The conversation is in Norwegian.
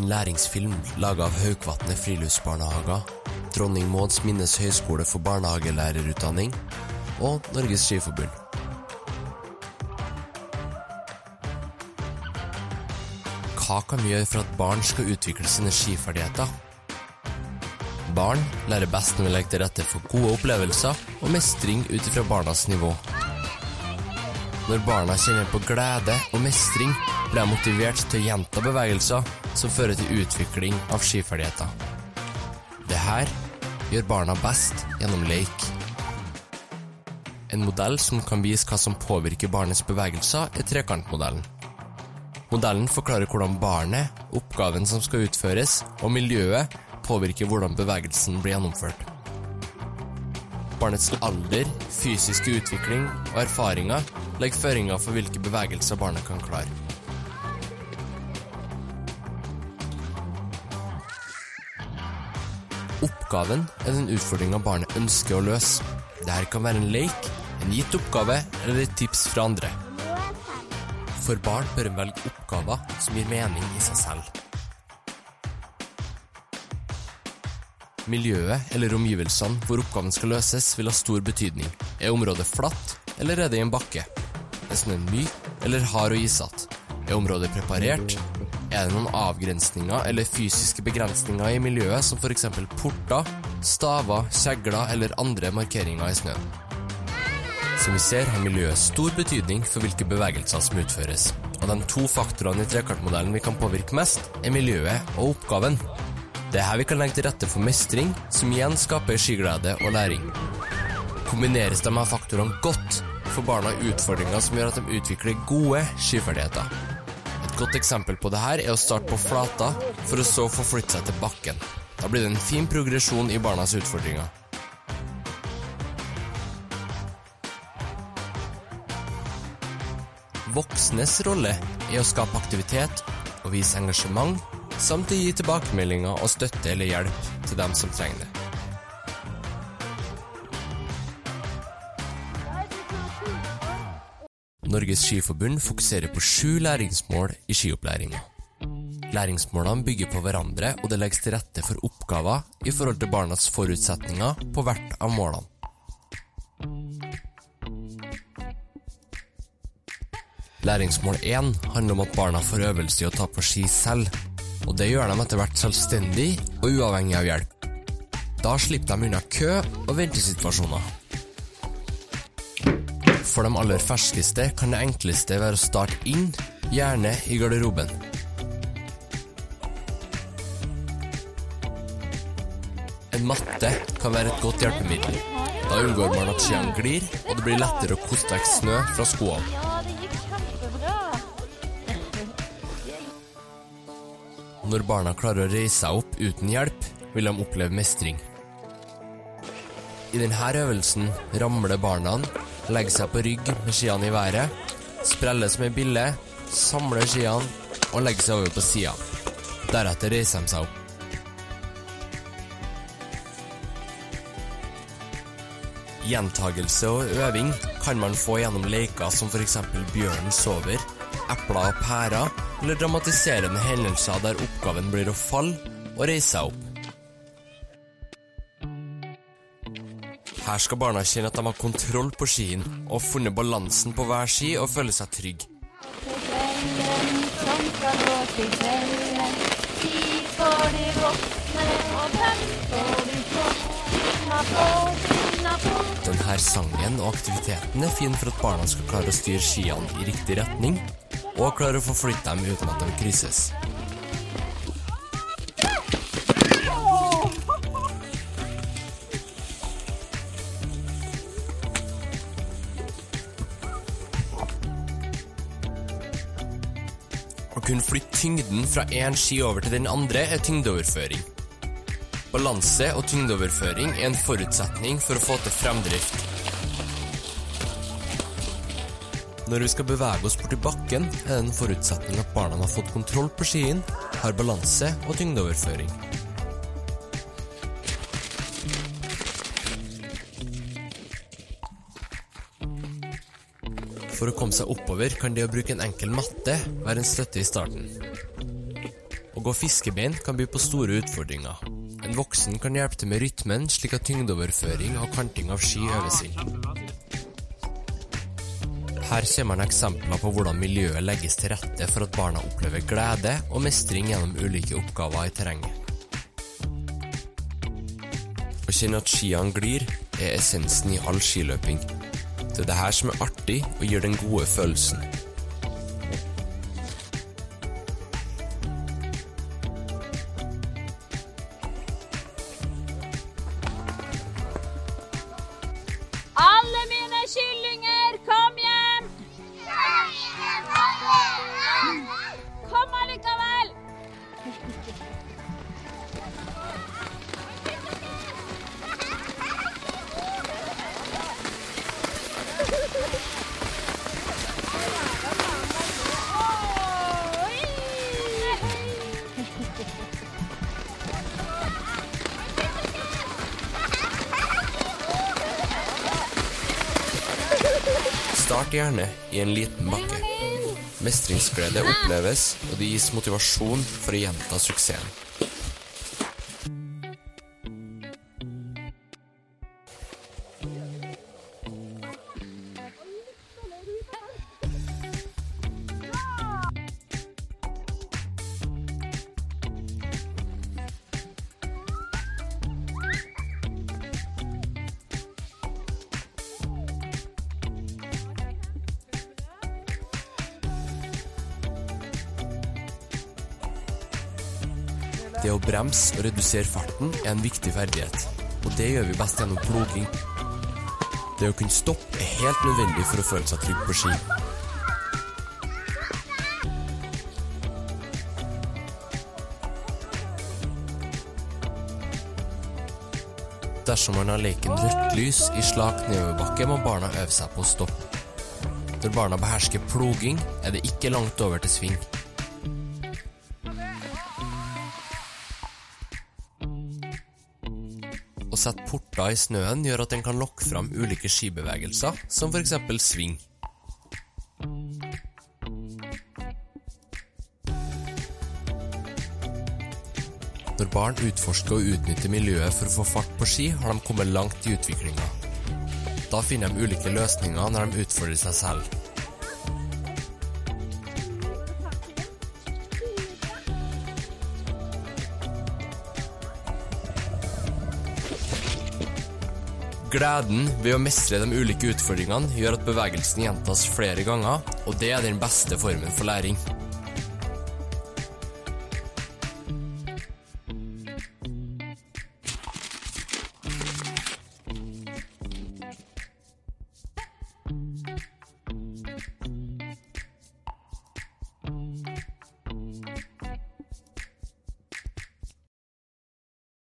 en læringsfilm laga av Haukvatnet friluftsbarnehager, Dronning Mauds Minnes høgskole for barnehagelærerutdanning og Norges Skiforbund. Hva kan vi gjøre for at barn skal utvikle sine skiferdigheter? Barn lærer best når vi legger til rette for gode opplevelser og mestring ut ifra barnas nivå. Når barna kjenner på glede og mestring, blir de motivert til å gjenta bevegelser som fører til utvikling av skiferdigheter. Det her gjør barna best gjennom leik. En modell som kan vise hva som påvirker barnets bevegelser, er trekantmodellen. Modellen forklarer hvordan barnet, oppgaven som skal utføres, og miljøet påvirker hvordan bevegelsen blir gjennomført. Barnets alder, fysiske utvikling og erfaringer legger føringer for hvilke bevegelser barnet kan klare. Oppgaven er den utfordringa barnet ønsker å løse. Dette kan være en leik, en gitt oppgave eller et tips fra andre. For barn bør en velge oppgaver som gir mening i seg selv. Miljøet eller omgivelsene hvor oppgaven skal løses, vil ha stor betydning. Er området flatt, eller er det i en bakke? Er snøen myk eller hard og isete? Er området preparert? Er det noen avgrensninger eller fysiske begrensninger i miljøet, som f.eks. porter, staver, kjegler eller andre markeringer i snøen? Som vi ser, har miljøet stor betydning for hvilke bevegelser som utføres. Og de to faktorene i trekartmodellen vi kan påvirke mest, er miljøet og oppgaven. Det er her vi kan legge til rette for mestring, som igjen skaper skiglede og læring. Kombineres de her faktorene godt, får barna utfordringer som gjør at de utvikler gode skiferdigheter. Et godt eksempel på det her er å starte på flata, for å så forflytte seg til bakken. Da blir det en fin progresjon i barnas utfordringer. Voksnes rolle er å skape aktivitet og vise engasjement, samt å gi tilbakemeldinger og støtte eller hjelp til dem som trenger det. Norges Skiforbund fokuserer på sju læringsmål i skiopplæringa. Læringsmålene bygger på hverandre, og det legges til rette for oppgaver i forhold til barnas forutsetninger på hvert av målene. Læringsmål 1 handler om at barna får øvelse i å ta på ski selv, og det gjør dem etter hvert selvstendig og uavhengig av hjelp. Da slipper de unna kø og ventesituasjoner. For de aller ferskeste kan det enkleste være å starte inn, gjerne i garderoben. En matte kan være et godt hjelpemiddel. Da unngår man at skiene glir, og det blir lettere å koste vekk snø fra skoene. Når barna klarer å reise seg opp uten hjelp, vil de oppleve mestring. I denne øvelsen ramler barna, legger seg på rygg med skiene i været, spreller som ei bille, samler skiene og legger seg over på sida. Deretter reiser de seg opp. Gjentagelse og øving kan man få gjennom leker som f.eks. Bjørnen sover, Epler og pærer, eller dramatiserende hendelser der oppgaven blir å falle og reise seg opp. Her skal barna kjenne at de har kontroll på skien og funnet balansen på hver ski og føle seg trygg. Denne sangen og aktiviteten er fin for at barna skal klare å styre skiene i riktig retning, og klarer å forflytte dem uten at de krysses. Å kunne flytte tyngden fra én ski over til den andre er tyngdeoverføring. Balanse og tyngdeoverføring er en forutsetning for å få til fremdrift. Når vi skal bevege oss borti bakken, er det en forutsetning at barna har fått kontroll på skien, har balanse og tyngdeoverføring. For å komme seg oppover kan det å bruke en enkel matte være en støtte i starten. Å gå fiskebein kan by på store utfordringer. En voksen kan hjelpe til med rytmen, slik at tyngdeoverføring og kanting av ski øves inn. Her ser man eksempler på hvordan miljøet legges til rette for at barna opplever glede og mestring gjennom ulike oppgaver i terrenget. Å kjenne at skiene glir, er essensen i all skiløping. Det er det her som er artig og gir den gode følelsen. Start gjerne i en liten bakke. Mestringsglede oppleves, og det gis motivasjon for å gjenta suksessen. Det å bremse og redusere farten er en viktig ferdighet, og det gjør vi best gjennom ploging. Det å kunne stoppe er helt nødvendig for å føle seg trygg på ski. Dersom man har leken rødt lys i slak nedoverbakke, må barna øve seg på å stoppe. Når barna behersker ploging, er det ikke langt over til sving. Å sette porter i snøen gjør at den kan lokke fram ulike skibevegelser, som f.eks. sving. Når barn utforsker og utnytter miljøet for å få fart på ski, har de kommet langt i utviklinga. Da finner de ulike løsninger når de utfordrer seg selv. Gleden ved å mestre de ulike utfordringene gjør at bevegelsen gjentas flere ganger, og det er den beste formen for læring.